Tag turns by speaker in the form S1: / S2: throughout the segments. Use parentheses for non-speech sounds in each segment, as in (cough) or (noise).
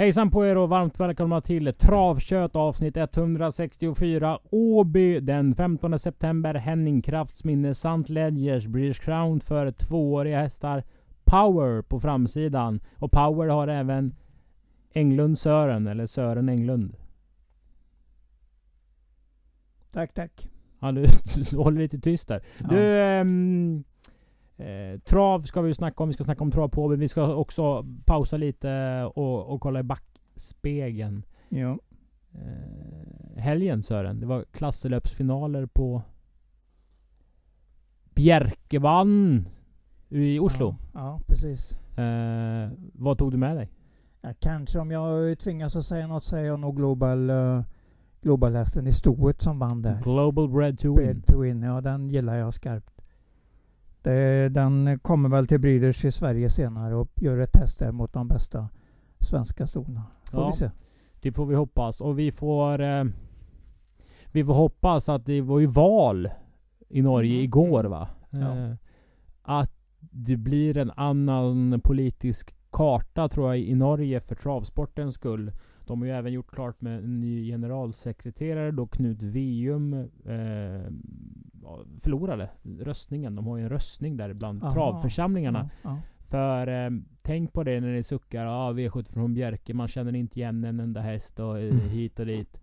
S1: Hejsan på er och varmt välkomna till Travkött avsnitt 164 Åby den 15 september Henning Krafts minne samt Ledgers British Crown för tvååriga hästar Power på framsidan. Och Power har även Englund Sören, eller Sören Englund.
S2: Tack, tack.
S1: Ja, du, du (laughs) håller lite tyst där. Du, ehm, eh, trav ska vi ju snacka om. Vi ska snacka om trav på Åby. Vi ska också pausa lite och, och kolla i backspegeln.
S2: Ja.
S1: eh, helgen Sören. Det var klasselöpsfinaler på Bjerkebanen i Oslo.
S3: Ja, ja precis.
S1: Eh, vad tog du med dig?
S3: Ja, kanske om jag tvingas att säga något säger jag nog Global, uh, Global hästen i stoet som vann där.
S1: Global Bread to Win.
S3: Bread to win. Ja, den gillar jag skarpt. Det, den kommer väl till Breeders i Sverige senare och gör ett test där mot de bästa svenska stona. Får
S1: Ja.
S3: vi se.
S1: Det får vi hoppas. Och vi får... Eh, vi får hoppas att det var ju val i Norge
S3: Mm.
S1: igår va?
S3: Ja.
S1: Eh, att det blir en annan politisk karta tror jag i Norge för travsportens skull. De har ju även gjort klart med en ny generalsekreterare då Knut Vium eh, förlorade röstningen. De har ju en röstning där bland
S3: Aha.
S1: travförsamlingarna.
S3: Ja, ja.
S1: För eh, tänk på det när ni suckar. Ja, V70 från Bjerke. Man känner inte igen en enda häst och eh,
S3: Mm.
S1: hit och dit.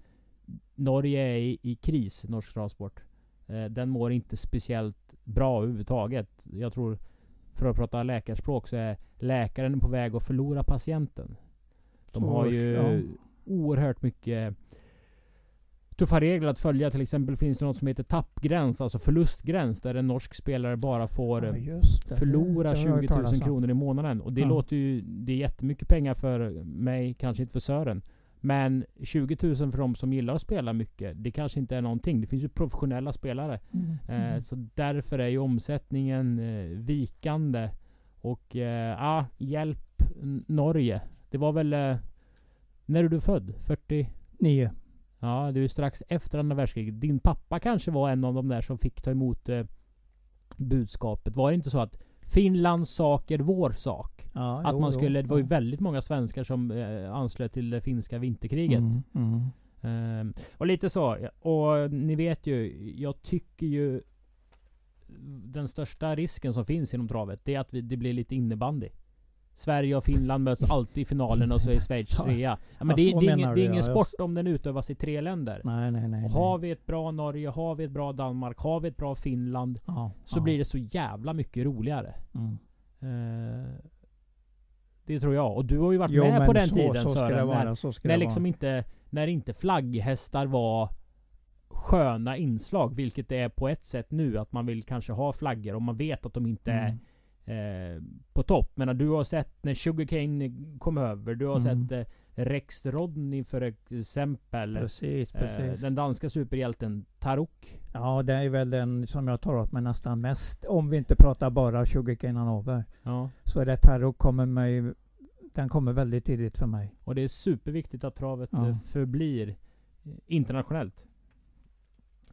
S1: Norge är i, i kris, norsk travsport. Eh, den mår inte speciellt bra överhuvudtaget. Jag tror, för att prata läkarspråk, så är läkaren på väg att förlora patienten. De har ju
S3: ja.
S1: oerhört mycket tuffa regler att följa. Till exempel finns det något som heter tappgräns, alltså förlustgräns. Där en norsk spelare bara får
S3: Ja,
S1: eh,
S3: det.
S1: förlora
S3: Det- det har jag hört
S1: 20 000
S3: talas om.
S1: kronor i månaden. Och det
S3: Ja.
S1: låter ju... Det är jättemycket pengar för mig, kanske inte för Sören. Men 20 000 för de som gillar att spela mycket, det kanske inte är någonting. Det finns ju professionella spelare.
S3: Mm,
S1: Eh,
S3: mm.
S1: så därför är ju omsättningen eh, vikande. Och eh, ja, hjälp Norge. Det var väl... Eh, när är du född? 40? Ja, det är ju strax efter andra världskriget. Din pappa kanske var en av de där som fick ta emot eh, budskapet. Var det inte så att Finlands sak är vår sak?
S3: Ja,
S1: att
S3: jo,
S1: man
S3: jo,
S1: skulle... Det var ju
S3: ja.
S1: väldigt många svenskar som eh, anslöt till det finska vinterkriget.
S3: Mm, mm.
S1: Ehm, och lite så. Och ni vet ju, jag tycker ju den största risken som finns inom travet, det är att vi, det blir lite innebandy. Sverige och Finland möts (laughs) alltid i finalen och så är Schweiz trea. Ja, men
S3: Ja,
S1: det, det, är ingen, det är ingen sport om den utövas i tre länder.
S3: Nej, nej, nej.
S1: Och har vi ett bra Norge, har vi ett bra Danmark, har vi ett bra Finland,
S3: ja,
S1: så blir det så jävla mycket roligare.
S3: Mm.
S1: Eh, det tror jag. Och du har ju varit
S3: Jo,
S1: med på den
S3: så,
S1: tiden
S3: så det
S1: Sören.
S3: vara.
S1: när, när liksom inte, när inte flagghästar var sköna inslag, vilket det är på ett sätt nu. Att man vill kanske ha flaggor och man vet att de inte
S3: Mm.
S1: är eh, på topp. Men du har sett när Sugarcane kom över. Du har
S3: Mm.
S1: sett eh, Rex Rodney för exempel.
S3: Precis,
S1: Eh,
S3: precis.
S1: den danska superhjälten Tarok.
S3: Ja, det är väl den som jag tar åt mig nästan mest. Om vi inte pratar bara Sugarcane Hanover.
S1: Ja.
S3: Så är det Tarot kommer mig... Den kommer väldigt tidigt för mig.
S1: Och det är superviktigt att travet
S3: Ja.
S1: eh, förblir internationellt.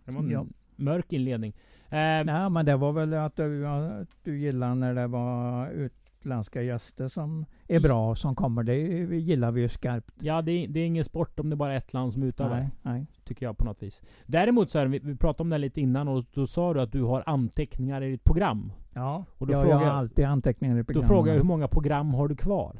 S1: Det var en
S3: Ja.
S1: mörk inledning. Eh,
S3: Nej, men det var väl att du, att du gillar när det var utländska gäster som är bra som kommer. Det gillar vi ju skarpt.
S1: Ja, det är, det är ingen sport om det bara är ett land som utövar.
S3: Nej, nej.
S1: Tycker jag på något vis. Däremot så är det, vi, vi pratade om det lite innan och då sa du att du har anteckningar i ditt program.
S3: Ja,
S1: Och då
S3: ja,
S1: frågar
S3: jag har alltid anteckningar i
S1: Då
S3: programmet.
S1: frågar jag hur många program har du kvar?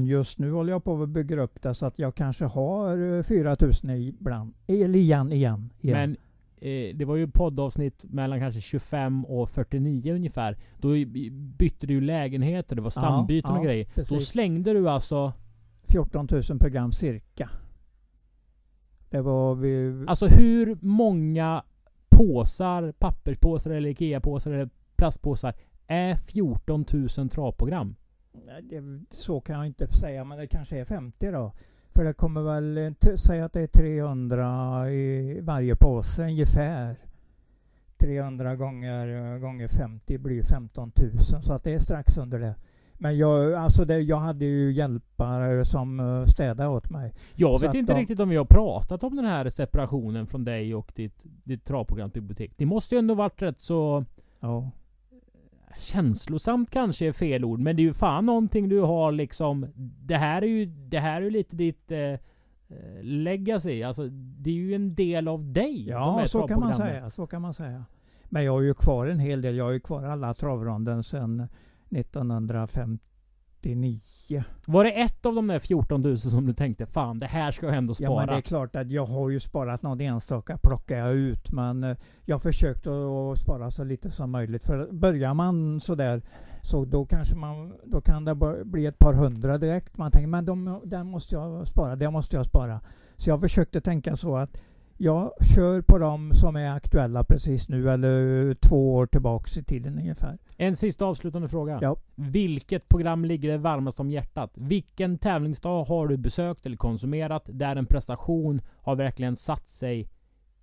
S3: Just nu håller jag på att bygga upp det så att jag kanske har eh, 4000 ibland. Eller igen, igen. igen.
S1: Men eh, det var ju poddavsnitt mellan kanske 25 och 49 ungefär. Då bytte du lägenheter, det var
S3: Ja,
S1: stambyten
S3: ja,
S1: och grejer. Då
S3: precis.
S1: slängde du alltså...
S3: 14 000 program cirka. Det var vi...
S1: Alltså hur många påsar, papperspåsar eller IKEA-påsar eller plastpåsar är 14 000 travprogram?
S3: Så kan jag inte säga, men det kanske är 50 då. För det kommer väl, säga att det är 300 i varje påse ungefär. 300 gånger, gånger 50 blir 15 000 så att det är strax under det. Men jag, alltså det, jag hade ju hjälpare som eh, städade åt mig.
S1: Jag
S3: Så
S1: vet inte
S3: de-
S1: riktigt om vi har pratat om den här separationen från dig och ditt, ditt travprogramsbibliotek. Det måste ju ändå varit rätt så
S3: Ja.
S1: Känslosamt kanske är fel ord. Men det är ju fan någonting du har liksom. Det här är ju, det här är ju lite ditt eh, eh, legacy. Alltså det är ju en del av dig.
S3: Ja, så kan man säga. Så kan man säga. Men jag har ju kvar en hel del. Jag har ju kvar alla travronden sedan 1959.
S1: Var det ett av de där 14 000 som du tänkte fan det här ska jag ändå
S3: Ja, men det
S1: spara?
S3: är klart att jag har ju sparat någon enstaka plockar jag ut. Men eh, jag har försökt att spara så lite som möjligt. För börjar man sådär så då kanske man, då kan det bli ett par hundra direkt. Man tänker men de, den måste jag spara, det måste jag spara. Så jag försökte tänka så att jag kör på de som är aktuella precis nu eller två år tillbaks i tiden ungefär.
S1: En sista avslutande fråga.
S3: Ja.
S1: Vilket program ligger dig varmast om hjärtat? Vilken tävlingsdag har du besökt eller konsumerat där en prestation har verkligen satt sig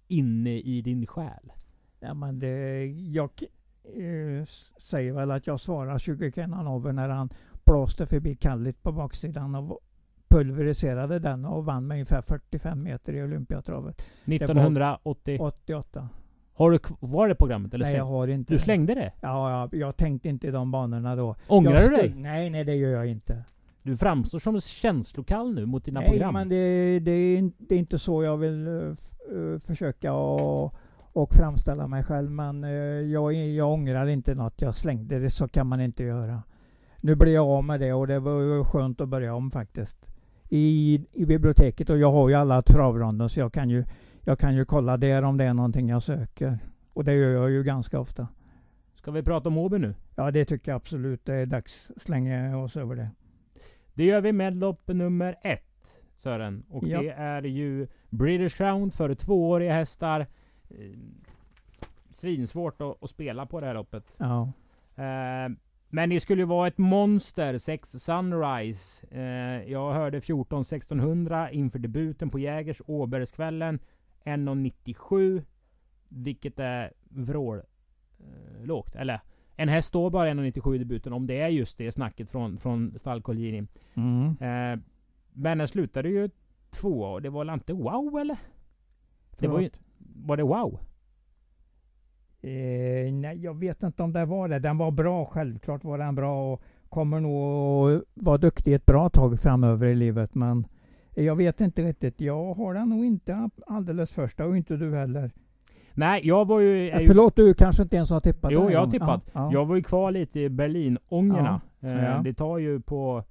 S1: inne i din själ?
S3: Ja, men det, jag eh, säger väl att jag svarar 20 Kenanover när han blåste förbi Kallit på baksidan och pulveriserade den och vann med ungefär 45 meter i Olympiatravet.
S1: 1980.
S3: 88.
S1: Har du kvar det programmet? Eller
S3: Nej, jag har inte
S1: Du slängde det?
S3: Ja, ja, jag tänkte inte i de banorna då.
S1: Ångrar
S3: jag
S1: du dig?
S3: Nej, nej det gör jag inte.
S1: Du framstår som känslokall nu mot dina
S3: nej,
S1: program.
S3: men det, det, är, det är inte så jag vill eh, försöka och, och framställa mig själv. Men eh, jag, jag ångrar inte något jag slängde. Det så kan man inte göra. Nu blir jag av med det och det var skönt att börja om faktiskt. I, i biblioteket och jag har ju alla travronder så jag kan ju, jag kan ju kolla där om det är någonting jag söker. Och det gör jag ju ganska ofta.
S1: Ska vi prata om Åby nu?
S3: Ja, det tycker jag absolut. Det är dags att slänga oss över det.
S1: Det gör vi med lopp nummer ett, Sören. Och
S3: Ja.
S1: det är ju British Crown för tvååriga hästar. Eh, Svinsvårt att, att spela på det här loppet.
S3: Ja.
S1: Eh, men det skulle ju vara ett monster, 6 Sunrise. Eh, jag hörde 14 1600 inför debuten på Jägers Åbergskvällen. 1,97. Vilket är vrål eh, lågt. Eller en häst står bara 1,97 i debuten. Om det är just det snacket från, från stall Colgjini.
S3: Mm.
S1: Eh, men den slutade ju två och det var väl inte wow eller? Det var ju, var det wow?
S3: Eh, nej, jag vet inte om det var det. Den var bra, självklart var den bra och kommer nog att vara duktig ett bra tag framöver i livet. Men jag vet inte riktigt. Jag har den nog inte alldeles första och inte du heller.
S1: Nej, jag var ju... är ju
S3: Förlåt, du kanske inte ens har tippat
S1: Jo, jag har tippat.
S3: Ja, ja.
S1: Jag var ju kvar lite i Berlin-ångorna. Eh,
S3: Ja.
S1: Det tar ju på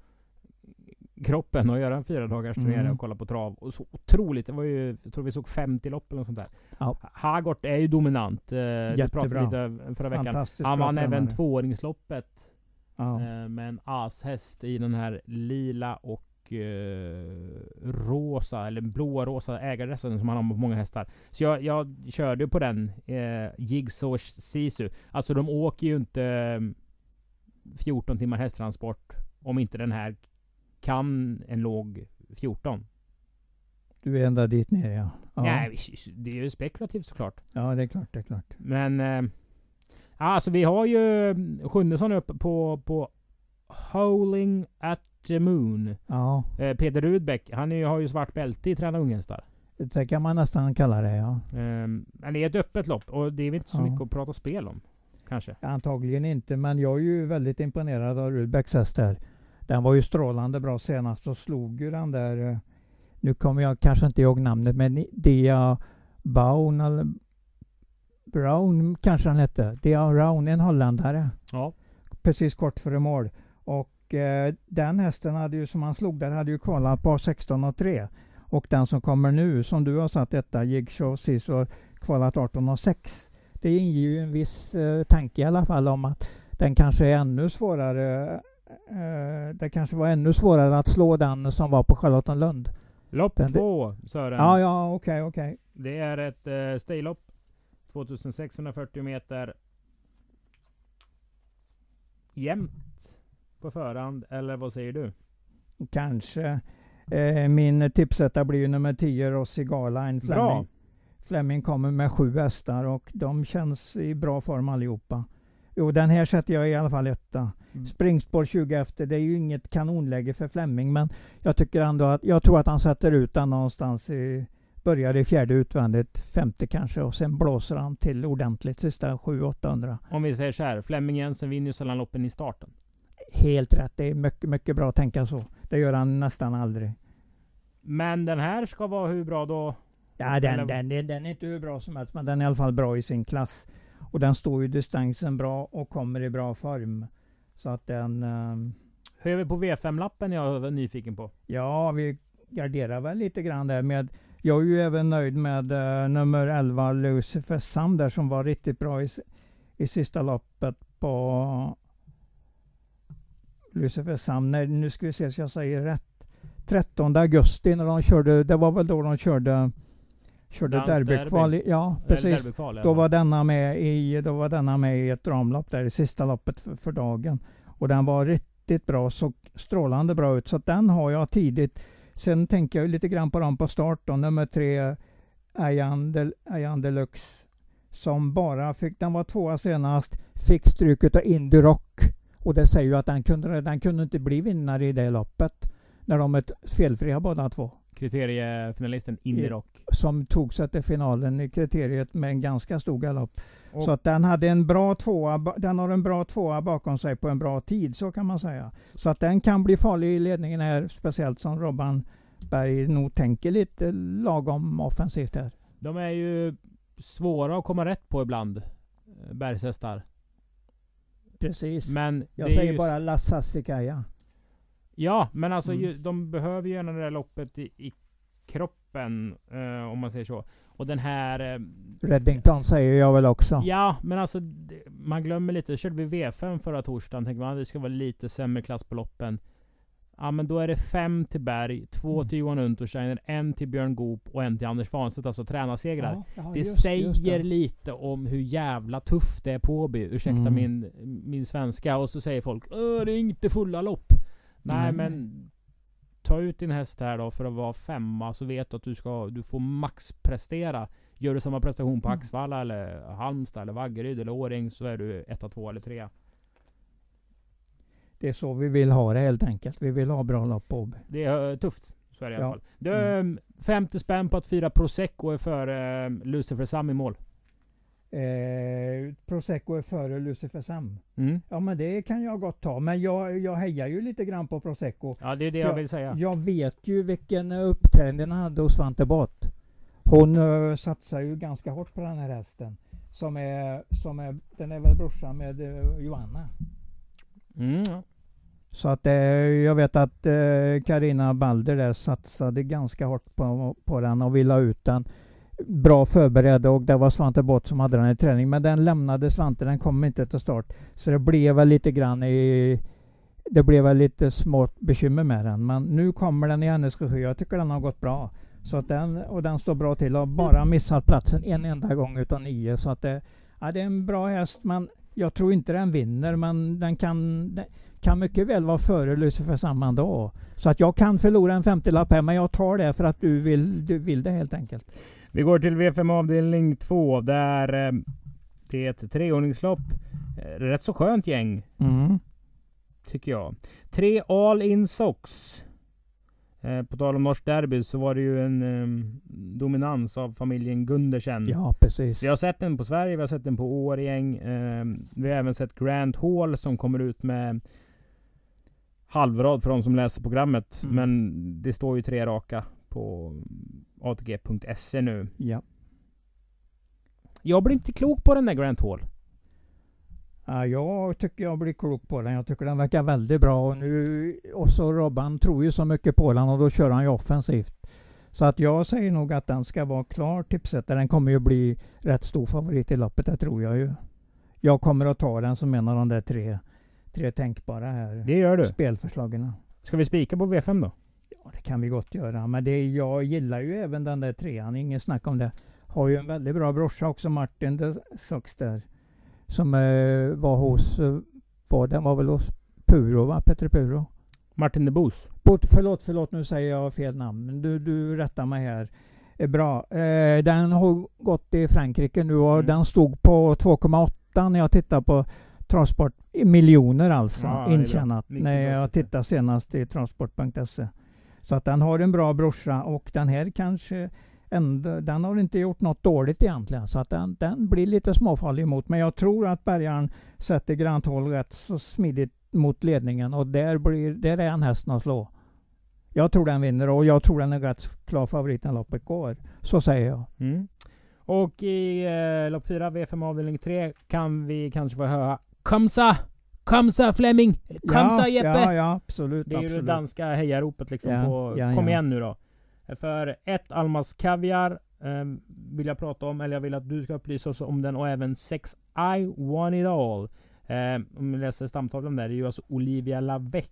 S1: kroppen att göra en fyra dagars turnering
S3: Mm.
S1: och kolla på trav. Och så otroligt. Det var ju, jag tror vi såg 50 lopp eller något sånt där.
S3: Ja.
S1: Hagort är ju dominant. Eh,
S3: Jättebra.
S1: lite förra veckan. Han vann även tvååringsloppet
S3: Ja.
S1: eh, med en ashäst i den här lila och eh, rosa, eller blårosa ägardressen som han har på många hästar. Så jag, jag körde ju på den, eh, Jigsaw Sisu. Alltså de åker ju inte eh, 14 timmar hästtransport om inte den här kan en låg 14.
S3: Du är ända dit ner ja. Ja,
S1: Nej, det är ju spekulativt såklart.
S3: ja det är klart, det är klart.
S1: Men... Eh, alltså vi har ju Sjunnesson uppe på, på Howling at the Moon.
S3: Ja,
S1: Eh, Peter Rudbeck, han är, har ju svart bälte i träna unghästar.
S3: det kan man nästan kalla det ja.
S1: Eh, men det är ett öppet lopp och det är väl inte så
S3: Ja.
S1: mycket att prata spel om. Kanske.
S3: Antagligen inte, men jag är ju väldigt imponerad av Rudbecks häst där. Den var ju strålande bra senast och slog ju den där, eh, nu kommer jag kanske inte ihåg namnet, men Dia Baun eller Brown kanske han hette. Dia Brown, en holländare.
S1: Ja.
S3: Precis kort före mål. Och eh, den hästen hade ju, som han slog där, hade ju kvalat på 16 och 3. Och den som kommer nu, som du har satt detta, Jigshaw Sis, har kvalat 18 och 6. Det inger ju en viss eh, tanke i alla fall om att den kanske är ännu svårare. Eh, det kanske var ännu svårare att slå den som var på Charlottenlund.
S1: Lopp
S3: Den-
S1: två, Sören.
S3: Ja, ja, okej, okej.
S1: Det är ett eh, staylopp. 2640 meter. jämnt på förhand, eller vad säger du?
S3: Kanske. Eh, min tipsetta blir ju nummer 10, Rossi Garline.
S1: Bra.
S3: Fleming. Fleming kommer med sju hästar och de känns i bra form allihopa. Jo, den här sätter jag i alla fall etta. Springspår 20 efter, det är ju inget kanonläge för Fleming, men jag tycker ändå att, jag tror att han sätter ut den någonstans i, börjar i fjärde utvändigt, femte kanske, och sen blåser han till ordentligt sista 700-800.
S1: Om vi säger så här, Flemming Jensen vinner ju sällan loppen i starten.
S3: Helt rätt, det är mycket, mycket bra att tänka så. Det gör han nästan aldrig.
S1: Men den här ska vara hur bra då?
S3: Ja, den, den, den, den är inte hur bra som helst, men den är i alla fall bra i sin klass. Och den står ju distansen bra och kommer i bra form. Så att den... ehm,
S1: Hur är vi på V5-lappen jag är nyfiken på?
S3: Ja, vi garderar väl lite grann där med... Jag är ju även nöjd med eh, nummer 11, Lucifer Sam där som var riktigt bra i, i sista loppet på... Lucifer Sam, nej, nu ska vi se så jag säger rätt. 13 augusti när de körde, det var väl då de körde, körde derbykval. i- Ja, precis.
S1: derbykval,
S3: Då var denna med i, då var denna med i ett ramlopp där, i sista loppet för, för dagen. Och den var riktigt bra, så strålande bra ut. Så den har jag tidigt. Sen tänker jag lite grann på dem på start då. Nummer tre, Ayan Del- Ayan Deluxe. Som bara fick, den var tvåa senast, fick stryket av Indy Rock. Och det säger ju att den kunde, den kunde inte bli vinnare i det loppet. När de är felfria båda två
S1: Kriteriefinalisten Indy
S3: I-
S1: Rock.
S3: som tog sig till finalen i kriteriet med en ganska stor galopp.
S1: Och-
S3: Så att den hade en bra tvåa, den har en bra tvåa bakom sig på en bra tid, så kan man säga. Så att den kan bli farlig i ledningen här, speciellt som Robban Berg nog tänker lite lagom offensivt här.
S1: De är ju svåra att komma rätt på ibland. eh, Bergshästar.
S3: Precis.
S1: Men
S3: Jag säger
S1: ju-
S3: bara La Sassicaia.
S1: Ja, men alltså
S3: Mm.
S1: ju, de behöver ju gärna det där loppet i, i kroppen. eh, om man säger så. Och den här... eh,
S3: Reddington säger jag väl också.
S1: Ja, men alltså man glömmer lite. Körde vi V5 förra torsdagen. Tänker man att det ska vara lite sämre klass på loppen. Ja, men då är det fem till Berg, två
S3: Mm.
S1: till Johan Untersteiner, en till Björn Goop och en till Anders Svanstedt. Alltså tränarsegrar.
S3: Ja, ja,
S1: Det
S3: just-
S1: säger
S3: just det.
S1: lite om hur jävla tufft det är på Åby. Ursäkta
S3: Mm.
S1: min, min svenska. Och så säger folk Åh, det är inte fulla lopp. Nej,
S3: Nej.
S1: men ta ut din häst här då för att vara femma så vet du att du ska du får maxprestera. Gör du samma prestation på
S3: Mm.
S1: Axvalla eller Halmstad eller Vaggeryd eller Åring så är du etta, två eller tre.
S3: Det är så vi vill ha det helt enkelt. Vi vill ha bra lopp på.
S1: Det är eh, tufft. Så är det i alla
S3: Ja.
S1: fall. Du, mm. 50 spänn på att fira Prosecco är för eh, Lucifer Sam i mål.
S3: Eh, Prosecco är före Lucifer Sam.
S1: Mm.
S3: Ja men det kan jag gott ta. Men jag, jag hejar ju lite grann på Prosecco.
S1: Ja, det är det
S3: För
S1: jag vill säga.
S3: Jag vet ju vilken eh, uppträdning den hade hos Svante Bott. Hon uh, satsar ju ganska hårt på den här hästen. Som är, som är, den är väl brorsan med eh, Johanna.
S1: Mm.
S3: Så att eh, jag vet att eh, Karina Balder där satsade ganska hårt på, på den och ville ha ut den. Bra förberedd och det var Svante Bott som hade den i träning. Men den lämnade Svante, den kom inte till start. Så det blev väl lite grann i... Det blev väl lite smått bekymmer med den. Men nu kommer den i hennes regi. Jag tycker den har gått bra. Så att den, och den står bra till. Har bara missat platsen en enda gång utav nio. Så att det, ja, det är en bra häst. Men jag tror inte den vinner. Men den kan, den kan mycket väl vara före Lucifer samma dag. Så att jag kan förlora en 50-lapp här. Men jag tar det för att du vill, du vill det helt enkelt.
S1: Vi går till V5 avdelning 2 där eh, det är ett treordningslopp. Eh, Rätt så skönt gäng
S3: Mm.
S1: tycker jag. Tre All In Sox. Eh, på tal om norsk derby så var det ju en eh, dominans av familjen Gundersen.
S3: Ja, precis.
S1: Vi har sett den på Sverige, vi har sett den på Årgäng. Eh, vi har även sett Grand Hall som kommer ut med halvrad för de som läser programmet.
S3: Mm.
S1: Men det står ju tre raka på ATG.se nu.
S3: Ja.
S1: Jag blir inte klok på den där Grant Hall.
S3: Ja, jag tycker jag blir klok på den. Jag tycker den verkar väldigt bra. Och, nu, och så Robban tror ju så mycket på den och då kör han ju offensivt. Så att jag säger nog att den ska vara klar tipsetta. Den kommer ju bli rätt stor favorit i loppet, det tror jag ju. Jag kommer att ta den som en av de där tre, tre tänkbara här
S1: Det gör du.
S3: spelförslagen.
S1: Ska vi spika på V5 då?
S3: Ja, det kan vi gott göra. Men det, jag gillar ju även den där trean, ingen snack om det. Har ju en väldigt bra brorsa också, Martin de Sox där. Som eh, var hos, eh, var, den var väl hos Puro va? Petter Puro?
S1: Martin de Boos.
S3: Bort, förlåt, förlåt nu säger jag fel namn. Men du, du rättar mig här. Är bra. Eh, den har gått i Frankrike nu och
S1: Mm.
S3: den stod på 2,8 när jag tittade på Transport. Miljoner alltså
S1: Ja,
S3: intjänat. När jag tittade senast i transport.se. Så att den har en bra brorsa och den här kanske ändå, den har inte gjort något dåligt egentligen. Så att den, den blir lite småfarlig emot. Men jag tror att bärgaren sätter grant håll rätt så smidigt mot ledningen och där, blir, där är han hästen att slå. Jag tror den vinner och jag tror den är rätt klar favorit när loppet går. Så säger jag.
S1: Mm. Och i eh, lopp 4, V5 avdelning 3, kan vi kanske få höra Komsa! Komsa Fleming! Komsa
S3: ja,
S1: Jeppe!
S3: Ja, ja, absolut.
S1: det är ju
S3: absolut.
S1: det danska hejaropet liksom
S3: Ja,
S1: på
S3: ja,
S1: Kom
S3: ja.
S1: igen nu då. För ett Almas Kaviar eh, vill jag prata om, eller jag vill att du ska upplysa oss om den och även 6 I want it all. Eh, om vi läser stamtavlan där, det är ju alltså Olivia Lavec.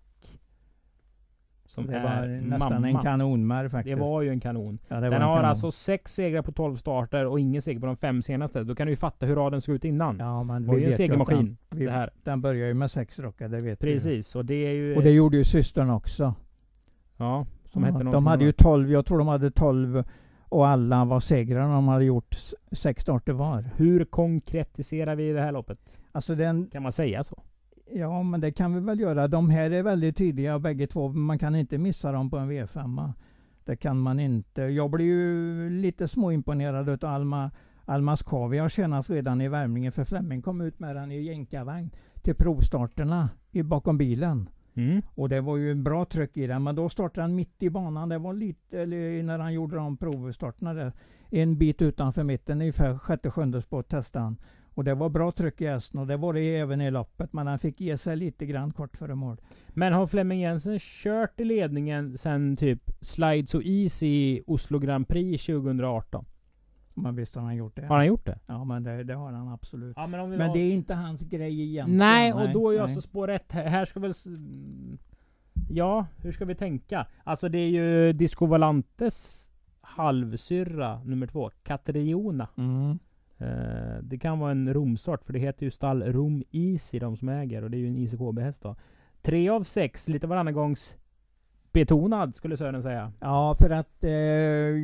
S1: Som
S3: det
S1: är
S3: var nästan
S1: mamma.
S3: en kanonmär faktiskt.
S1: Det var ju en kanon.
S3: ja,
S1: Den
S3: en
S1: har
S3: kanon.
S1: alltså sex segrar på 12 starter och ingen seger på de fem senaste. Då kan du ju fatta hur raden såg ut innan.
S3: Ja, men
S1: det var
S3: vi
S1: ju en segermaskin.
S3: Den, vi,
S1: det här.
S3: den börjar ju med sex rockar, det vet vi.
S1: Precis, och det är ju...
S3: Och det gjorde ju systern också.
S1: ja, som hette
S3: de hade ju
S1: annat.
S3: 12, jag tror de hade 12 och alla var segrar. De hade gjort sex starter var.
S1: Hur konkretiserar vi det här loppet?
S3: Alltså den,
S1: Kan man säga så?
S3: Ja men det kan vi väl göra. De här är väldigt tidiga bägge två. Man kan inte missa dem på en V5. Det kan man inte. Jag blir ju lite småimponerad utav Alma Almas Kaviar senast redan i värmningen för Flemming kom ut med den i jänkarvagn till provstarterna i, bakom bilen.
S1: Mm.
S3: Och det var ju en bra tryck i den. Men då startade han mitt i banan. Det var lite, eller när han gjorde de provstarterna där. En bit utanför mitten, ungefär sjätte, sjunde spår testade han. Och det var bra tryck i hästen och det var det även i loppet. Men han fick ge sig lite grann kort före mål.
S1: Men har Flemming Jensen kört i ledningen sen typ Slide So Easy i Oslo Grand Prix 2018?
S3: Men visst har han gjort det.
S1: Har han gjort det?
S3: Ja men det, det har han absolut.
S1: Ja, men
S3: Men
S1: var-
S3: det är inte hans grej egentligen.
S1: Nej, och då är ju
S3: nej.
S1: alltså spår ett. Här ska väl... Ja, hur ska vi tänka? Alltså det är ju Disco Volantes halvsyrra nummer två, Katriona.
S3: Mm.
S1: Eh, det kan vara en romsort, för det heter ju stall Rom Easy, de som äger. Och det är ju en ICKB-häst då. Tre av sex, lite varannan gångs betonad skulle Sören säga.
S3: Ja, för att eh,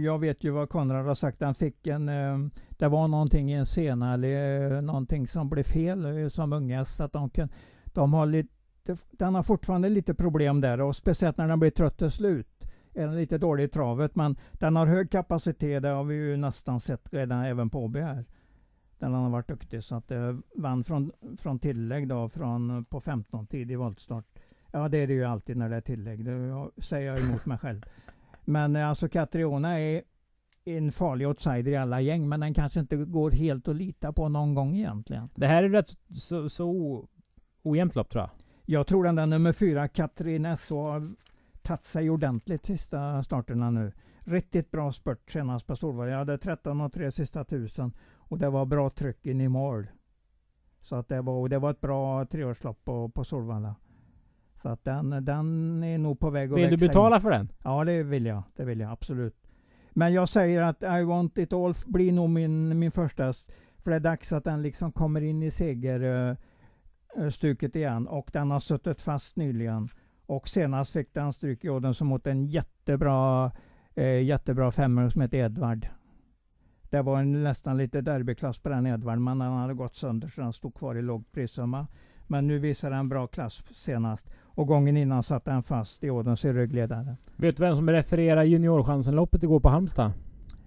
S3: jag vet ju vad Konrad har sagt. Han fick en... Eh, det var någonting i en sena eller eh, någonting som blev fel eh, som unghäst. Så att de, kan, de har lite... Den har fortfarande lite problem där och speciellt när den blir trött till slut. Är den lite dålig i travet men den har hög kapacitet. Det har vi ju nästan sett redan även på Åby här. Den har varit duktig så att eh, vann från, från tillägg då från på 15 tid i voltstart. Ja det är det ju alltid när det är tillägg. Det säger jag emot mig själv. Men eh, alltså Catriona är en farlig outsider i alla gäng men den kanske inte går helt att lita på någon gång egentligen.
S1: Det här är rätt så, så, ojämnt lopp tror jag.
S3: Jag tror den där nummer fyra, Katrin S, har tagit sig ordentligt sista starterna nu. Riktigt bra spurt senast på Solvalla. Jag hade 13 och 3 sista tusen och det var bra tryck in i mål. Så att det var, och det var ett bra treårslopp på, på Solvalla. Så att den, den är nog på väg att
S1: Vill du
S3: växa in.
S1: betala för den?
S3: Ja, det vill jag. Det vill jag absolut. Men jag säger att I want it all blir nog min, min första. För det är dags att den liksom kommer in i segerstuket igen. Och den har suttit fast nyligen. Och senast fick den stryk i åden som mot en jättebra, eh, jättebra femmare som heter Edvard. Det var en, nästan lite derbyklass på den Edvard, men den hade gått sönder så den stod kvar i låg prissumma. Men nu visar den bra klass senast. Och gången innan satt den fast i ådens i ryggledaren.
S1: Vet du vem som refererar Juniorchansen-loppet igår på Halmstad?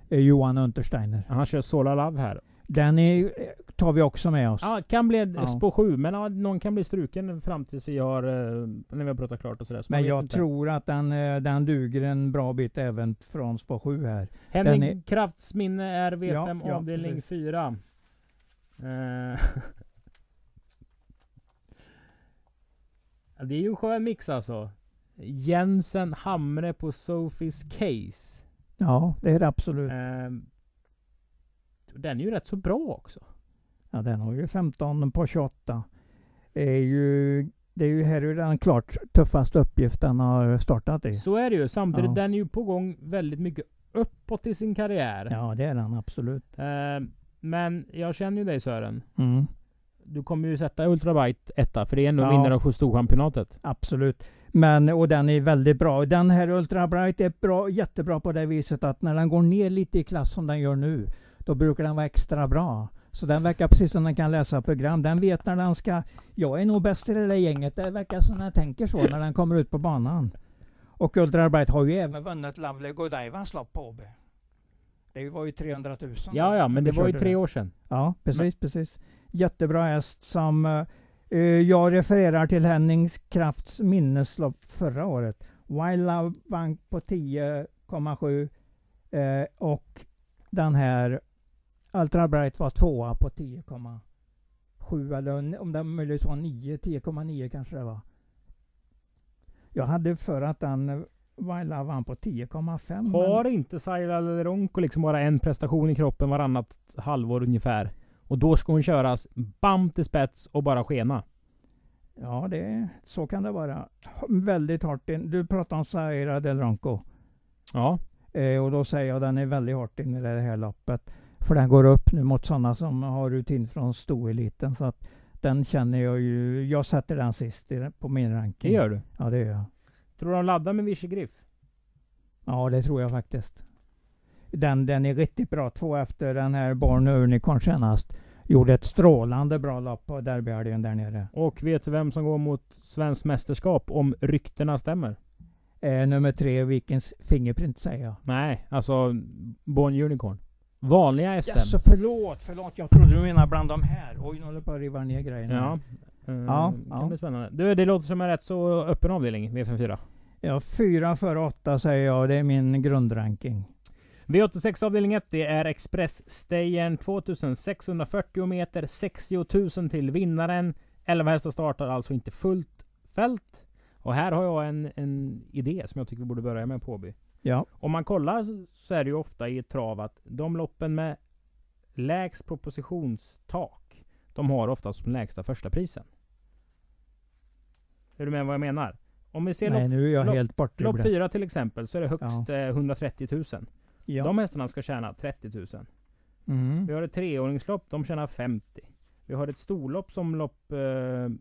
S3: Eh, Johan Untersteiner.
S1: Han kör Sola Love här.
S3: Den är, tar vi också med oss.
S1: Ja, kan bli
S3: Ja.
S1: spår 7, men ja, någon kan bli struken fram tills vi har, eh, när vi har pratat klart och sådär. Så
S3: Men jag
S1: inte.
S3: tror att den, eh, den duger en bra bit även från spår 7 här.
S1: Henning
S3: är-
S1: Krafts minne är V5
S3: Ja,
S1: avdelning
S3: precis.
S1: 4. Eh. (laughs) Det är ju en skön mix alltså. Jensen Hamre på Sophies Case.
S3: Ja, det är det absolut.
S1: Eh, den är ju rätt så bra också.
S3: Ja, den har ju 15 på 28. Det är ju, det är ju här är den klart tuffaste uppgift den har startat i.
S1: Så är det ju. Samtidigt,
S3: Ja.
S1: den är ju på gång väldigt mycket uppåt i sin karriär.
S3: Ja, det är den absolut.
S1: Eh, men jag känner ju dig Sören.
S3: Mm.
S1: du kommer ju sätta Ultrabite etta, för det är ändå
S3: Ja.
S1: vinnare av storchampionatet.
S3: Absolut. Men, och den är väldigt bra. Den här Ultra Bright är bra, jättebra på det viset att när den går ner lite i klass som den gör nu, då brukar den vara extra bra. Så den verkar precis som den kan läsa program. Den vet när den ska... Jag är nog bäst i det där gänget. Det verkar som den tänker så när den kommer ut på banan. Och Ultra Bright har ju även vunnit Lovely Godievas lopp på Åby. Det var ju 300 000.
S1: Ja, ja, men det var ju tre år sedan.
S3: Ja, precis, precis. Jättebra häst som eh, eh, jag refererar till Hennings Krafts minneslopp förra året. Wild Love vann på 10,7 eh, och den här Ultra Bright var tvåa på 10,7 eller om det möjligtvis var 9, 10,9 kanske det var. Jag hade för att den eh, Wild Love vann på 10,5.
S1: Har
S3: men-
S1: inte Saila Leronko liksom bara en prestation i kroppen varannat halvår ungefär? Och då ska hon köras bam till spets och bara skena.
S3: Ja, det, så kan det vara. Väldigt hårt in. Du pratar om Zaira Del Ronco.
S1: Ja.
S3: Eh, och då säger jag att den är väldigt hårt in i det här loppet. För den går upp nu mot sådana som har rutin från stoeliten. Så att den känner jag ju. Jag sätter den sist på min
S1: Det
S3: ranking.
S1: gör du.
S3: Ja, det gör jag.
S1: Tror du de laddar med Vichy Griff?
S3: Ja, det tror jag faktiskt. Den, den är riktigt bra. Två efter den här Born Unicorn senast. Gjorde ett strålande bra lopp på derbyhelgen där nere.
S1: Och vet du vem som går mot svenskt mästerskap om ryktena stämmer?
S3: Eh, nummer tre, Vikings Fingerprint säger jag.
S1: Nej, alltså Born Unicorn. Vanliga SM.
S3: Jaså, förlåt, förlåt. Jag trodde du menade bland de här. Oj, nu håller jag på att riva ner grejerna.
S1: Ja. Eh,
S3: Ja,
S1: kan
S3: ja.
S1: bli spännande. Du, det låter som en rätt så öppen avdelning, V54.
S3: Ja, fyra före åtta säger jag. Det är min grundranking.
S1: V86 avdelning 1, det är Express-stayern 2640 meter, 60 000 till vinnaren. 11 hästar startar alltså inte fullt fält. Och här har jag en, en idé som jag tycker vi borde börja med på Åby.
S3: Ja,
S1: Om man kollar så är det ju ofta i ett trav att de loppen med lägst propositionstak, de har ofta som lägsta första prisen. Är du med vad jag menar? Om vi ser
S3: nej
S1: lopp,
S3: nu är jag
S1: lopp-
S3: helt borta.
S1: lopp 4 till exempel, så är det högst
S3: Ja.
S1: eh, 130 000.
S3: Ja.
S1: De hästarna ska tjäna 30 000.
S3: Mm.
S1: Vi har ett treåringslopp, de tjänar 50. Vi har ett storlopp som lopp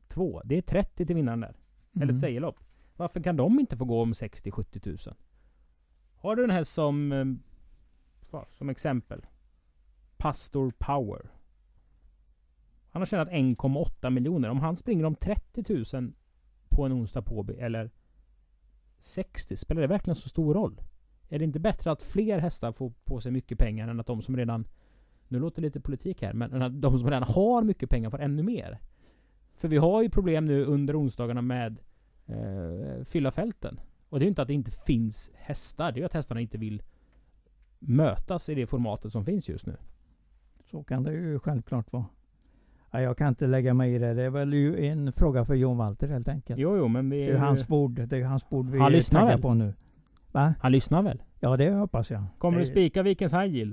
S1: 2. det är 30 till vinnaren där. Eller
S3: Mm.
S1: ett sejerlopp. Varför kan de inte få gå om 60-70 000? Har du en häst som, eh, som exempel. Pastor Power. Han har tjänat 1,8 miljoner. Om han springer om 30 000 på en onsdag på eller 60, spelar det verkligen så stor roll? Är det inte bättre att fler hästar får på sig mycket pengar än att de som redan nu låter det lite politik här, men att de som redan har mycket pengar får ännu mer. För vi har ju problem nu under onsdagarna med eh, fylla fälten. Och det är ju inte att det inte finns hästar, det är ju att hästarna inte vill mötas i det formatet som finns just nu.
S3: Så kan det ju självklart vara. Ja, jag kan inte lägga mig i det. Det är väl ju en fråga för Jon Walter helt enkelt.
S1: Jo, jo, men vi...
S3: det är ju hans bord. Det är hans bord vi
S1: Han lyssnar väl?
S3: på nu. Va?
S1: Han lyssnar väl?
S3: Ja, det hoppas jag.
S1: Kommer du
S3: det,
S1: spika Vikens High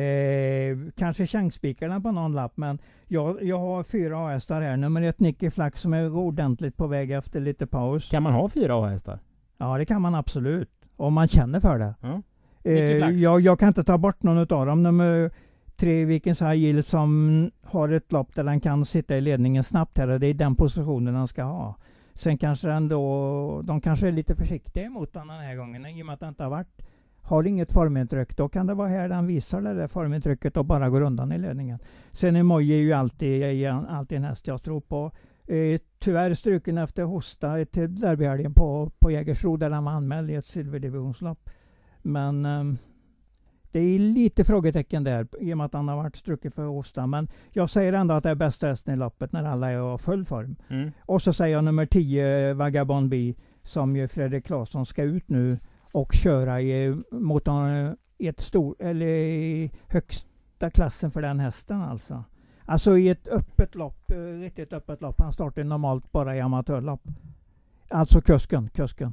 S3: eh, Kanske chansspikarna på någon lapp, men jag, jag har fyra A-hästar här. Nummer ett Nicky Flax som är ordentligt på väg efter lite paus.
S1: Kan man ha fyra A-hästar?
S3: Ja, det kan man absolut. Om man känner för det.
S1: Nicky
S3: Eh, jag, jag kan inte ta bort någon av dem. Nummer tre, Vikens High Yield, som har ett lopp där den kan sitta i ledningen snabbt här. Och det är den positionen den ska ha. Sen kanske den då, de kanske är lite försiktiga emot den den här gången i och med att det inte har varit har inget formintryck, då kan det vara här den visar det där formintrycket och bara går undan i ledningen. Sen är Moje ju alltid, är alltid en häst jag tror på. Eh, tyvärr struken efter hosta till derbyhelgen på, på Jägersro där han var anmäld i ett silverdivisionslopp. Men ehm, det är lite frågetecken där i och med att han har varit struken för hosta. Men jag säger ändå att det är bästa hästen i loppet när alla är i full form.
S1: Mm.
S3: Och så säger jag nummer 10, Vagabond B, som ju Fredrik Claesson ska ut nu och köra i, mot en, i ett stor, eller i högsta klassen för den hästen alltså. Alltså i ett öppet lopp, eh, riktigt öppet lopp. Han startar normalt bara i amatörlopp. Alltså kusken, kusken.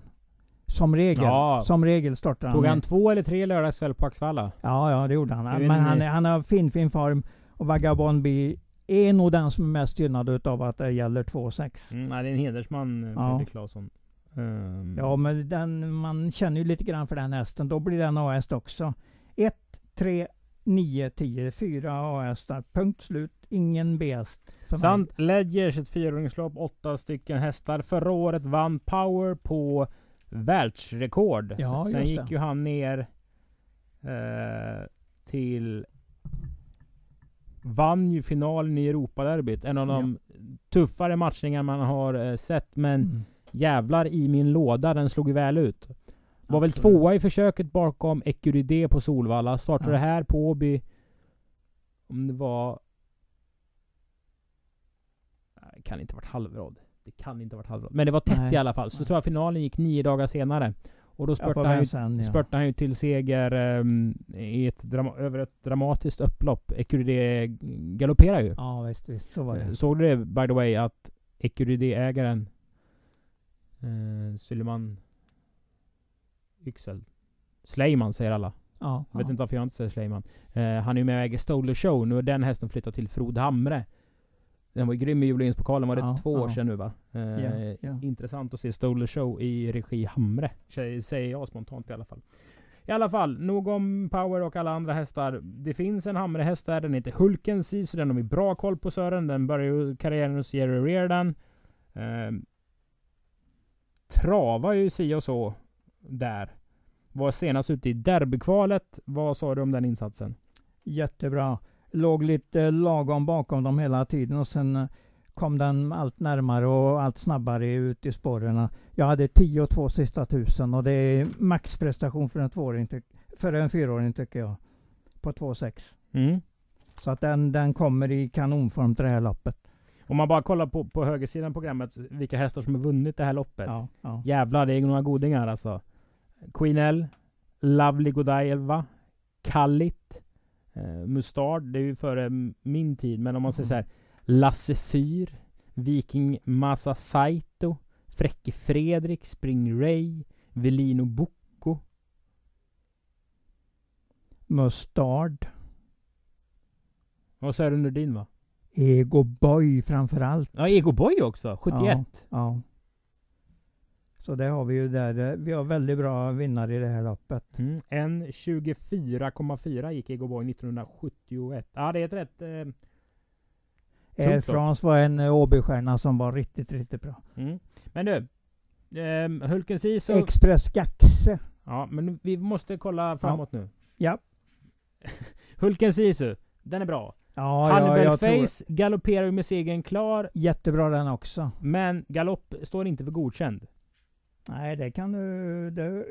S3: Som regel,
S1: Ja.
S3: som regel startar han.
S1: Tog
S3: med-
S1: han två eller tre lördagskväll på Axvalla?
S3: Ja, ja det gjorde han. Men han, är- han har fin, fin form. Och Vagabond B är nog den som är mest gynnad utav att det gäller 2,6.
S1: Mm, nej, det är en hedersman, eh,
S3: Ja.
S1: Fredrik Claesson. Ehm,
S3: Ja, men den, man känner ju lite grann för den hästen. Då blir den A-häst också. 1, 3, 9, 10, 4 A-hästar. Punkt slut. Ingen B-häst.
S1: Sant. Ledgers ett fyraåringslopp, åtta stycken hästar. Förra året vann Power på världsrekord.
S3: Ja,
S1: Sen gick ju han ner eh, till... Vann ju finalen i Europaderbyt. En av de tuffare matchningar man har eh, sett. Men
S3: Mm.
S1: jävlar i min låda, den slog ju väl ut. Var väl tvåa i försöket bakom Ecuride på Solvalla. Startade
S3: Ja.
S1: här på Åby. Om det var... Det kan inte ha varit halvrad. Det kan inte ha varit halvrad. Men det var tätt
S3: Nej.
S1: i alla fall. Så
S3: Nej.
S1: tror jag finalen gick nio dagar senare. Och då spurtade han, ju,
S3: Vincennes, ja.
S1: spurtade han ju till seger ehm, i ett drama, över ett dramatiskt upplopp. Ecuride galopperar ju.
S3: Ja, visst, visst. Så var det.
S1: Såg du det by the way att Ecuride-ägaren eh, Suleiman Yxel Sleiman säger alla.
S3: Ja,
S1: Jag vet
S3: ja.
S1: inte varför jag inte säger Sleiman. Eh, han är ju med och äger Stoler Show. Nu är den hästen flyttat till Frod Hamre. Den var ju grym i jubileumspokalen. Var det
S3: Ja,
S1: två år sedan nu va? Eh,
S3: Ja, ja.
S1: Intressant att se Stoler Show i regi Hamre. Säger- jag spontant i alla fall. I alla fall, nog om Power och alla andra hästar. Det finns en Hamre-häst där. Den heter Hulken Sea, så den har vi bra koll på Sören. Den börjar ju karriären hos Jerry Reardon. Eh, travar ju si och så där. Var senast ute i derbykvalet. Vad sa du om den insatsen?
S3: Jättebra. Låg lite lagom bakom dem hela tiden och sen eh, kom den allt närmare och allt snabbare ut i spåren. Jag hade 10 och 2 sista tusen och det är maxprestation för en tvååring, för en fyraåring tycker jag. På 2,6.
S1: Mm.
S3: Så att den, den kommer i kanonform till det här loppet.
S1: Om man bara kollar på, på högersidan programmet, vilka hästar som har vunnit det här loppet.
S3: Ja, ja.
S1: Jävlar, det är några godingar alltså. Queen L, Lovely Godiva, Kallit, eh, Mustard, det är ju före min tid. Men om man säger så här, Lasse Fyr, Viking Masa Saito, Fräcke Fredrik, Spring Ray, Velino Bocco.
S3: Mustard.
S1: Vad säger du Nordin va?
S3: Ego Boy framför allt.
S1: Ja, Ego Boy också, 71.
S3: Ja. Så det har vi ju där. eh, Vi har väldigt bra vinnare i det här loppet.
S1: Mm. En 24,4 gick Ego Boy 1971. Ja, det är ett rätt... Eh,
S3: Air
S1: lopp.
S3: France var en eh, Åbystjärna som var riktigt, riktigt bra.
S1: mm. Men du, ehm, Hulken Sisu...
S3: Express Gaxe.
S1: Ja, men vi måste kolla framåt nu.
S3: Ja. (laughs)
S1: Hulken Sisu, den är bra.
S3: Ja, ja,
S1: Hannibal
S3: tror
S1: Face galopperar ju med segern klar,
S3: jättebra den också.
S1: men galopp står inte för godkänd.
S3: Nej, det kan du... Det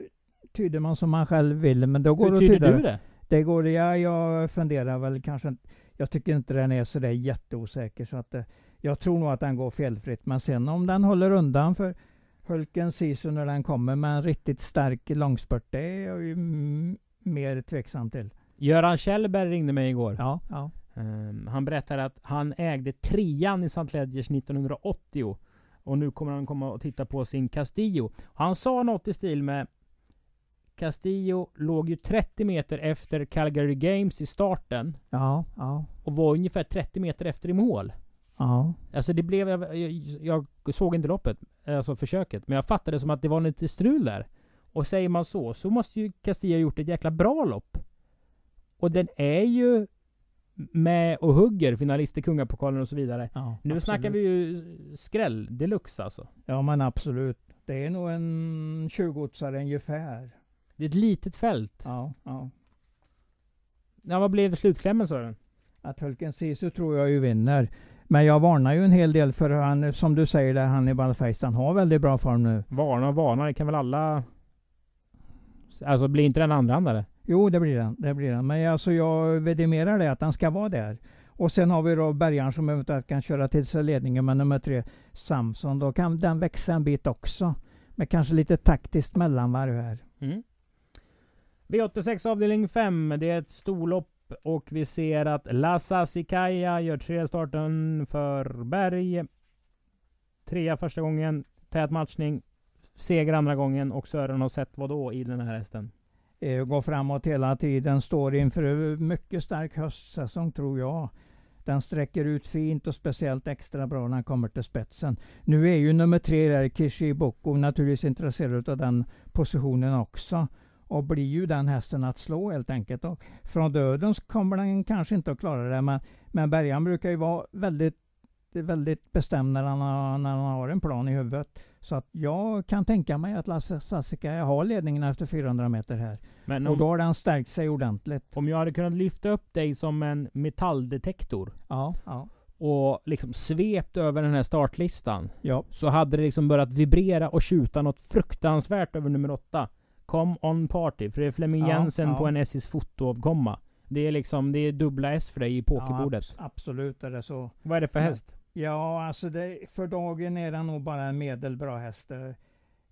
S3: tyder man som man själv vill, men då går
S1: Hur
S3: det
S1: tyder
S3: tyda
S1: du det?
S3: Det går ja, jag funderar väl kanske inte- Jag tycker inte den är sådär jätteosäker så att eh, jag tror nog att den går felfritt. Men sen om den håller undan för Hulken Sisu när den kommer med en riktigt stark långspurt, det är jag ju mer tveksam till.
S1: Göran Kjellberg ringde mig igår.
S3: Ja, ja.
S1: Ehm, han berättade att han ägde trean i St. Ledgers 1980. Och nu kommer han komma och titta på sin Castillo. Han sa något i stil med Castillo låg ju 30 meter efter Calgary Games i starten.
S3: Ja, ja,
S1: Och var ungefär 30 meter efter i mål.
S3: ja.
S1: Alltså det blev, jag, jag, jag såg inte loppet, alltså försöket. Men jag fattade som att det var lite strul där. Och säger man så, så måste ju Castillo ha gjort ett jäkla bra lopp. Och den är ju med och hugger finalist i Kungapokalen och så vidare.
S3: ja
S1: Nu
S3: absolut.
S1: snackar vi ju skräll deluxe alltså.
S3: Ja, men absolut. Det är nog en 20-åtsare ungefär.
S1: Det är ett litet fält.
S3: Ja, ja.
S1: Ja, vad blev slutklämmen Sören?
S3: Att Hulken Sisu tror jag ju vinner. Men jag varnar ju en hel del för han, som du säger där, Hannibal Face, han har väldigt bra form nu.
S1: Varna och varna, det kan väl alla... Alltså blir inte den andra andare?
S3: Jo, det blir den. Det blir den. Men alltså jag vidimerar det, att han ska vara där. Och sen har vi då Bergaren som eventuellt kan köra till sig ledningen med nummer tre, Samson. Då kan den växa en bit också. Med kanske lite taktiskt mellanvarv här.
S1: Mm. V86 avdelning 5. Det är ett storlopp och vi ser att Lassa Sikaya gör tre starten för Berg. Trea första gången, tät matchning. Seger andra gången och Sören har sett vad då i den här hästen?
S3: Eh, Går framåt hela tiden, står inför mycket stark höstsäsong tror jag. Den sträcker ut fint och speciellt extra bra när han kommer till spetsen. Nu är ju nummer tre där, Kishi Boko, naturligtvis intresserad av den positionen också. och blir ju den hästen att slå helt enkelt. Och från döden kommer den kanske inte att klara det men, men Bergan brukar ju vara väldigt, väldigt bestämd när han, har, när han har en plan i huvudet. Så att jag kan tänka mig att Lasse Sassika har ledningen efter 400 meter här.
S1: Men
S3: och då
S1: om,
S3: har den stärkt sig ordentligt.
S1: om jag hade kunnat lyfta upp dig som en metalldetektor
S3: Ja, ja,
S1: och liksom svept över den här startlistan.
S3: ja.
S1: Så hade det liksom börjat vibrera och tjuta något fruktansvärt över nummer åtta. Come on party. För det är Flemming Jensen på en SJs fotoavkomma. Det är liksom, det är dubbla S för dig i pokerbordet.
S3: Abs- absolut är det så.
S1: Vad är det för häst?
S3: Ja, alltså det, för dagen är den nog bara en medelbra häst. Eh,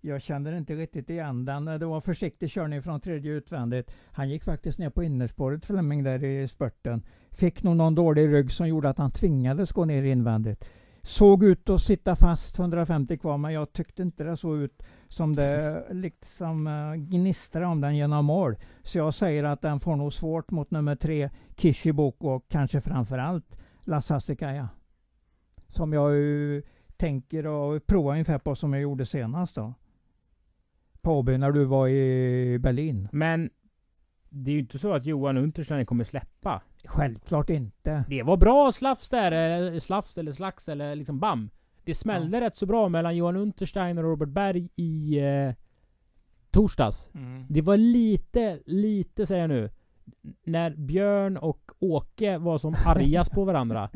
S3: Jag kände inte riktigt igen den. Det var försiktig körning från tredje utvändigt. Han gick faktiskt ner på innerspåret Fleming där i spurten. Fick nog någon dålig rygg som gjorde att han tvingades gå ner invändigt. Såg ut att sitta fast 150 kvar men jag tyckte inte det såg ut som det (laughs) liksom eh, gnistrade om den genom mål. Så jag säger att den får nog svårt mot nummer tre Kishiboko och kanske framförallt Lassasikaja. Som jag ju tänker att prova ungefär på som jag gjorde senast då. På Åby när du var i Berlin.
S1: Men det är ju inte så att Johan Unterstein kommer släppa.
S3: Självklart inte.
S1: Det var bra slafs där, eller slafs eller slags eller liksom bam. Det smällde rätt så bra mellan Johan Unterstein och Robert Berg i eh, torsdags. Det var lite, lite säger jag nu. När Björn och Åke var som (laughs) argast på varandra.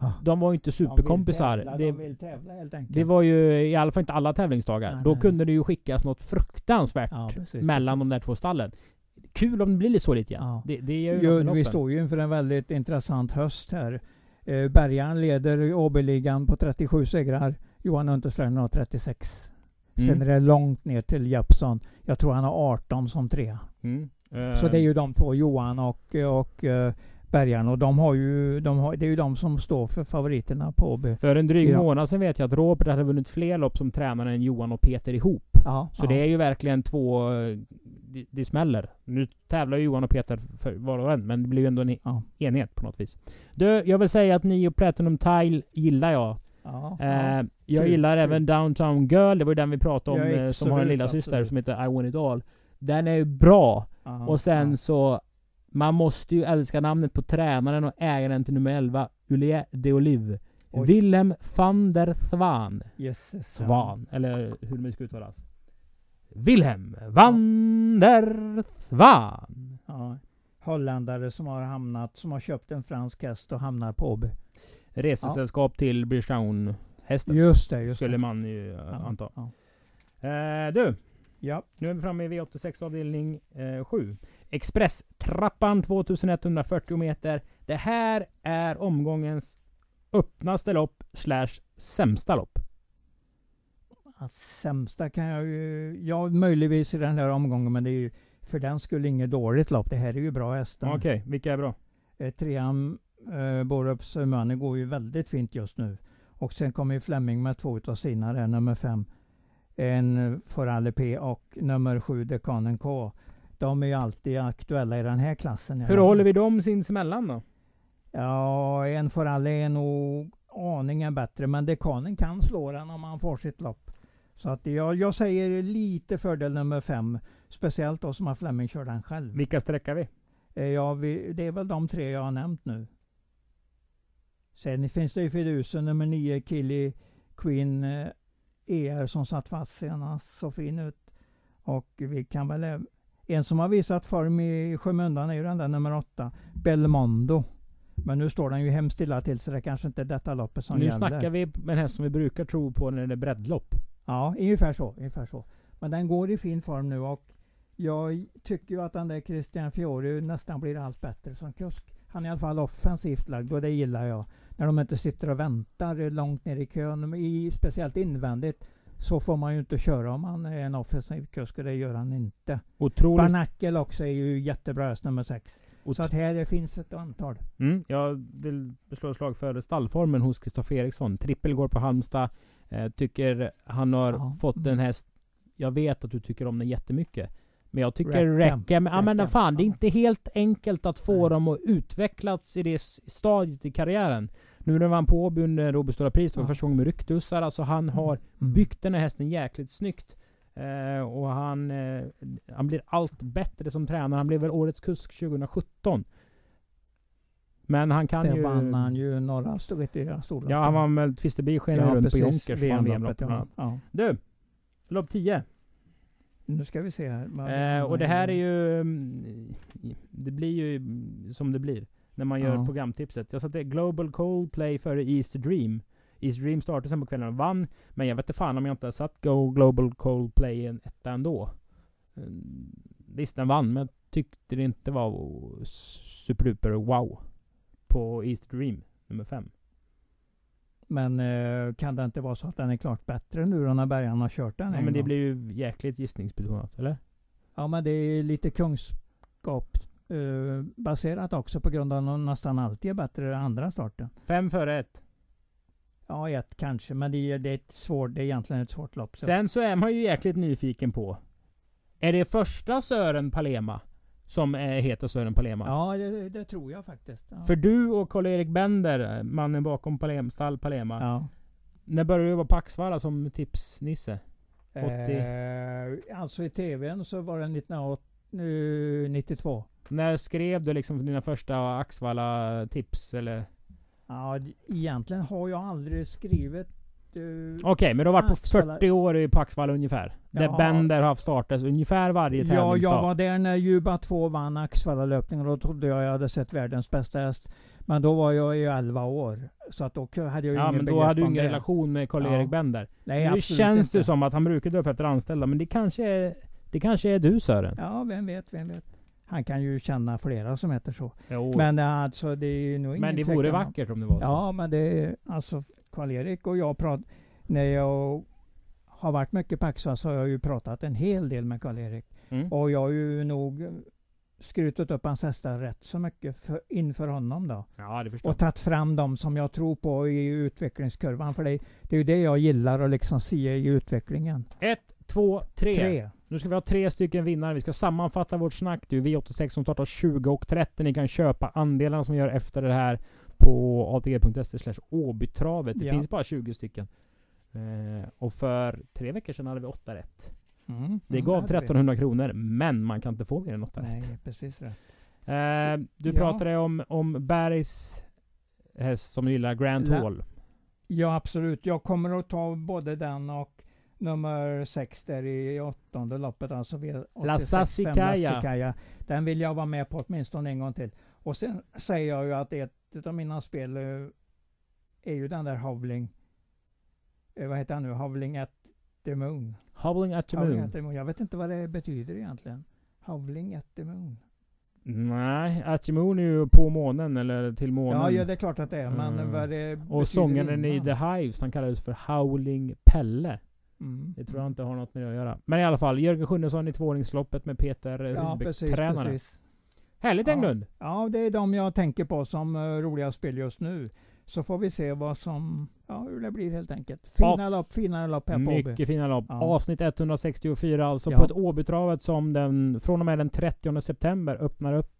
S3: Ja.
S1: De var ju inte superkompisar.
S3: De vill tävla,
S1: Det,
S3: de tävla helt enkelt.
S1: det var ju i alla fall inte alla tävlingsdagar.
S3: Nej,
S1: Då
S3: nej.
S1: kunde det ju skickas något fruktansvärt
S3: ja, precis,
S1: mellan
S3: precis.
S1: de där två stallen. Kul om det blir lite så lite.
S3: Ja.
S1: Det, det
S3: Jo, vi står ju inför en väldigt intressant höst här. Eh, Bergan leder Åbyligan på 37 segrar. Johan Untersteiner har 36. Sen
S1: Mm.
S3: är det långt ner till Jeppsson. Jag tror han har 18 som trea.
S1: Mm.
S3: Så
S1: Eh,
S3: det är ju de två, Johan och, och Bergan. Och de har ju, de har, det är ju de som står för favoriterna på Åby.
S1: För en dryg månad sedan vet jag att Robert hade vunnit fler lopp som tränare än Johan och Peter ihop.
S3: Ja,
S1: Så
S3: ja.
S1: det är ju verkligen två... Det, det smäller. Nu tävlar ju Johan och Peter för var och en, men det blir ju ändå en
S3: Ja.
S1: enhet på något vis. Du, jag vill säga att Nio Platinum Tile gillar jag.
S3: Ja,
S1: Eh,
S3: ja.
S1: jag
S3: kul,
S1: gillar
S3: kul.
S1: även Downtown Girl, det var ju den vi pratade om, eh, som har en lilla syster som heter I Want It All. Den är ju bra.
S3: Ja,
S1: och sen så... Man måste ju älska namnet på tränaren och ägaren till nummer 11, Ulie de Olive.
S3: Oj.
S1: Willem van der Swan.
S3: Jösses, ja.
S1: Svan, eller hur det ska uttalas. Wilhelm van der Swan.
S3: Ja. Holländare som har hamnat, som har köpt en fransk häst och hamnar på Åby.
S1: Resesällskap till British Crown hästen.
S3: Just det, just
S1: Skulle
S3: det.
S1: man ju eh,
S3: Ja,
S1: anta.
S3: Ja.
S1: Eh, du,
S3: ja.
S1: nu är vi framme i V86 avdelning eh, 7. Expresstrappan 2140 meter. Det här är omgångens öppnaste lopp slash sämsta lopp.
S3: Sämsta kan jag ju, ja möjligtvis i den där omgången men det är ju för den skulle inget dåligt lopp. Det här är ju bra hästar.
S1: Okej, vilka är bra?
S3: Eh, trean eh, Borups Money går ju väldigt fint just nu. Och sen kommer ju Fleming med två utav sina där, nummer fem. En Forale P och nummer sju Dekanen K. De är ju alltid aktuella i den här klassen.
S1: Hur håller vi dem sinsemellan då?
S3: Ja, en Forale är nog aningen bättre men Dekanen kan slå den om han får sitt lopp. Så att jag, jag säger lite fördel nummer fem. Speciellt då som har Fleming kör den själv.
S1: Vilka sträckar vi?
S3: Eh, Ja, vi, det är väl de tre jag har nämnt nu. Sen finns det ju fidusen nummer nio, Killy Queen eh, ER som satt fast senast. Så fin ut. Och vi kan väl... En som har visat form i skymundan är ju den där nummer åtta, Belmondo. Men nu står den ju hemskt stilla till så det kanske inte är detta loppet som
S1: nu
S3: gäller.
S1: snackar vi med en häst som vi brukar tro på när det är breddlopp.
S3: Ja, ungefär så, ungefär så. Men den går i fin form nu och jag tycker ju att den där Christian Fiore nästan blir allt bättre som kusk. Han är i alla fall offensivt lagd och det gillar jag. När de inte sitter och väntar långt ner i kön, i, speciellt invändigt, så får man ju inte köra om man är en offensiv kusk och det gör han inte.
S1: Otroligt...
S3: Barnackel också är ju jättebra häst nummer sex.
S1: ot-
S3: Så att här finns ett antal.
S1: mm, jag vill slå ett slag för stallformen hos Kristoffer Eriksson. Trippel går på Halmstad. Eh, tycker han har
S3: Ja.
S1: fått en häst... Jag vet att du tycker om den jättemycket. Men jag tycker räcker med... Ja men fan, det är inte helt enkelt att få
S3: Nej.
S1: dem att utvecklas i det stadiet i karriären. Nu när han på under Robert Stora Pris, det var första gången med rycktussar. Alltså han har
S3: Mm.
S1: byggt den här hästen jäkligt snyggt. Eh, och han, eh, han blir allt bättre som tränare. Han blev väl Årets kusk 2017. Men han kan
S3: Där
S1: ju...
S3: vann han ju några riktiga storlopp.
S1: Ja, han vann väl Twisterby
S3: Ja,
S1: runt
S3: precis.
S1: på Jonkers.
S3: VM-loppet, ja. ja.
S1: Du! Lopp 10.
S3: Nu ska vi se här.
S1: Eh, och det här är ju... mm, Det blir ju som det blir. När man gör
S3: Ja.
S1: programtipset. Jag satte Global Coldplay före East Dream. East Dream startade sen på kvällen och vann. Men jag vet inte fan om jag inte har satt Go Global Coldplay en etta ändå. Mm, Visst, den vann, men jag tyckte det inte var superduper wow. På East Dream, nummer fem.
S3: Men eh, kan det inte vara så att den är klart bättre nu då när Bergan har kört den
S1: Ja,
S3: en
S1: men det
S3: gång?
S1: blir ju jäkligt gissningsbetonat, eller?
S3: Ja, men det är lite kunskap eh, baserat också på grund av att de nästan alltid är bättre än andra starten.
S1: Fem före ett.
S3: Ja, ett kanske, men det är, det är, ett svårt, det är egentligen ett svårt lopp. Så.
S1: Sen så är man ju jäkligt nyfiken på. Är det första Sören Palema som är, heter Sören Palema?
S3: Ja, det, det tror jag faktiskt. Ja.
S1: För du och Karl-Erik Bender, mannen bakom Palem, stall Palema.
S3: ja.
S1: När började du jobba på Axvalla som tipsnisse? 80.
S3: Eh, alltså i tvn så var det 1992.
S1: När skrev du liksom dina första Axvalla tips eller?
S3: Ja, egentligen har jag aldrig skrivit... eh,
S1: Okej, men du har varit på
S3: Axvalla-
S1: 40 år i Axvalla ungefär? Där
S3: Ja.
S1: Bender har haft startat ungefär varje
S3: Ja,
S1: tävlingsdag?
S3: jag var där när Juba 2 vann Axvallalöpningen och då trodde jag jag hade sett världens bästa häst. Men då var jag ju 11 år. Så att då hade jag ju
S1: Ja,
S3: ingen
S1: men då hade du ingen
S3: det.
S1: relation med Karl-Erik
S3: Ja.
S1: Bender.
S3: Nej,
S1: nu känns det som att han brukar dra upp efter anställda, men det kanske är, det kanske är du Sören?
S3: Ja, vem vet, vem vet. Han kan ju känna flera som heter så.
S1: Jo.
S3: Men eh, alltså det är ju nog ingen
S1: Men det vore vackert om det var så.
S3: Ja, men det är alltså Karl-Erik och jag pratar... När jag har varit mycket på Axvall så har jag ju pratat en hel del med Karl-Erik.
S1: Mm.
S3: Och jag har ju nog skrutit upp hans hästar rätt så mycket för, inför honom då.
S1: Ja, det förstår
S3: Och tagit fram dem som jag tror på i utvecklingskurvan. För det, det är ju det jag gillar att liksom se i utvecklingen.
S1: Ett, två, tre.
S3: Tre.
S1: Nu ska vi ha tre stycken vinnare. Vi ska sammanfatta vårt snack. Du, V86 som startar 20 och 30. Ni kan köpa andelarna som vi gör efter det här på atg.se Åbytravet. Det
S3: Ja.
S1: finns bara 20 stycken. Eh, och för tre veckor sedan hade vi 8 rätt.
S3: Mm.
S1: Det gav
S3: hade vi.
S1: 1300 kronor, men man kan inte få mer än 8 rätt.
S3: Nej, precis rätt.
S1: Eh, du
S3: Ja.
S1: pratade om, om Bergs häst som du gillar, Grand
S3: La-
S1: Hall.
S3: Ja, absolut. Jag kommer att ta både den och nummer sex där i åttonde loppet. Alltså V86
S1: La Sassicaia.
S3: fem Sassicaia. Den vill jag vara med på åtminstone en gång till. Och sen säger jag ju att ett av mina spel eh, är ju den där Hovling. Eh, Vad heter han nu? Hovling at the Moon.
S1: Howling at the Moon.
S3: at the moon. Jag vet inte vad det betyder egentligen. Hovling at the Moon.
S1: Nej, at the Moon är ju på månen eller till månen.
S3: Ja, ja, det är klart att det är. Men
S1: Mm.
S3: vad det
S1: och sångaren i. The Hives, han kallades för Howling Pelle.
S3: Mm.
S1: Det tror jag inte har något med det att göra. Men i alla fall, Jörgen Sjunnesson i tvååringsloppet med Peter
S3: Ja,
S1: Rudbeck,
S3: precis,
S1: tränare.
S3: precis.
S1: Härligt
S3: Ja.
S1: Englund!
S3: Ja, det är de jag tänker på som uh, roliga spel just nu. Så får vi se vad som, ja, hur det blir helt enkelt. Fina
S1: Ja.
S3: lopp, fina lopp här på Åby.
S1: Mycket fina lopp.
S3: Ja.
S1: Avsnitt 164 alltså
S3: Ja.
S1: på ett Åbytravet som den, från och med den 30 september öppnar upp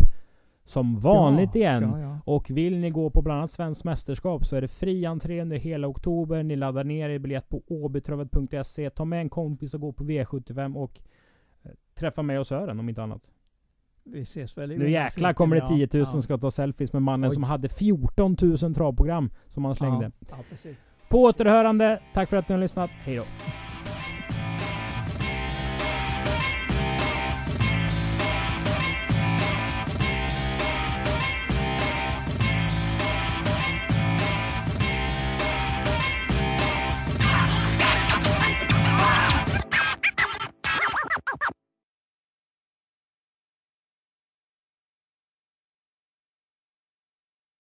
S1: som vanligt
S3: ja,
S1: igen.
S3: Ja, ja.
S1: Och vill ni gå på bland annat Svenskt Mästerskap så är det fri entré under hela oktober. Ni laddar ner er biljett på åbytravet.se. Ta med en kompis och gå på V75 och eh, träffa mig och Sören om inte annat.
S3: Vi ses väl i
S1: Nu jäklar kommer det
S3: ja.
S1: 10 000 som ska ta selfies med mannen
S3: Oj.
S1: som hade 14 000 travprogram som han slängde. På återhörande. Tack för att ni har lyssnat. Hej då.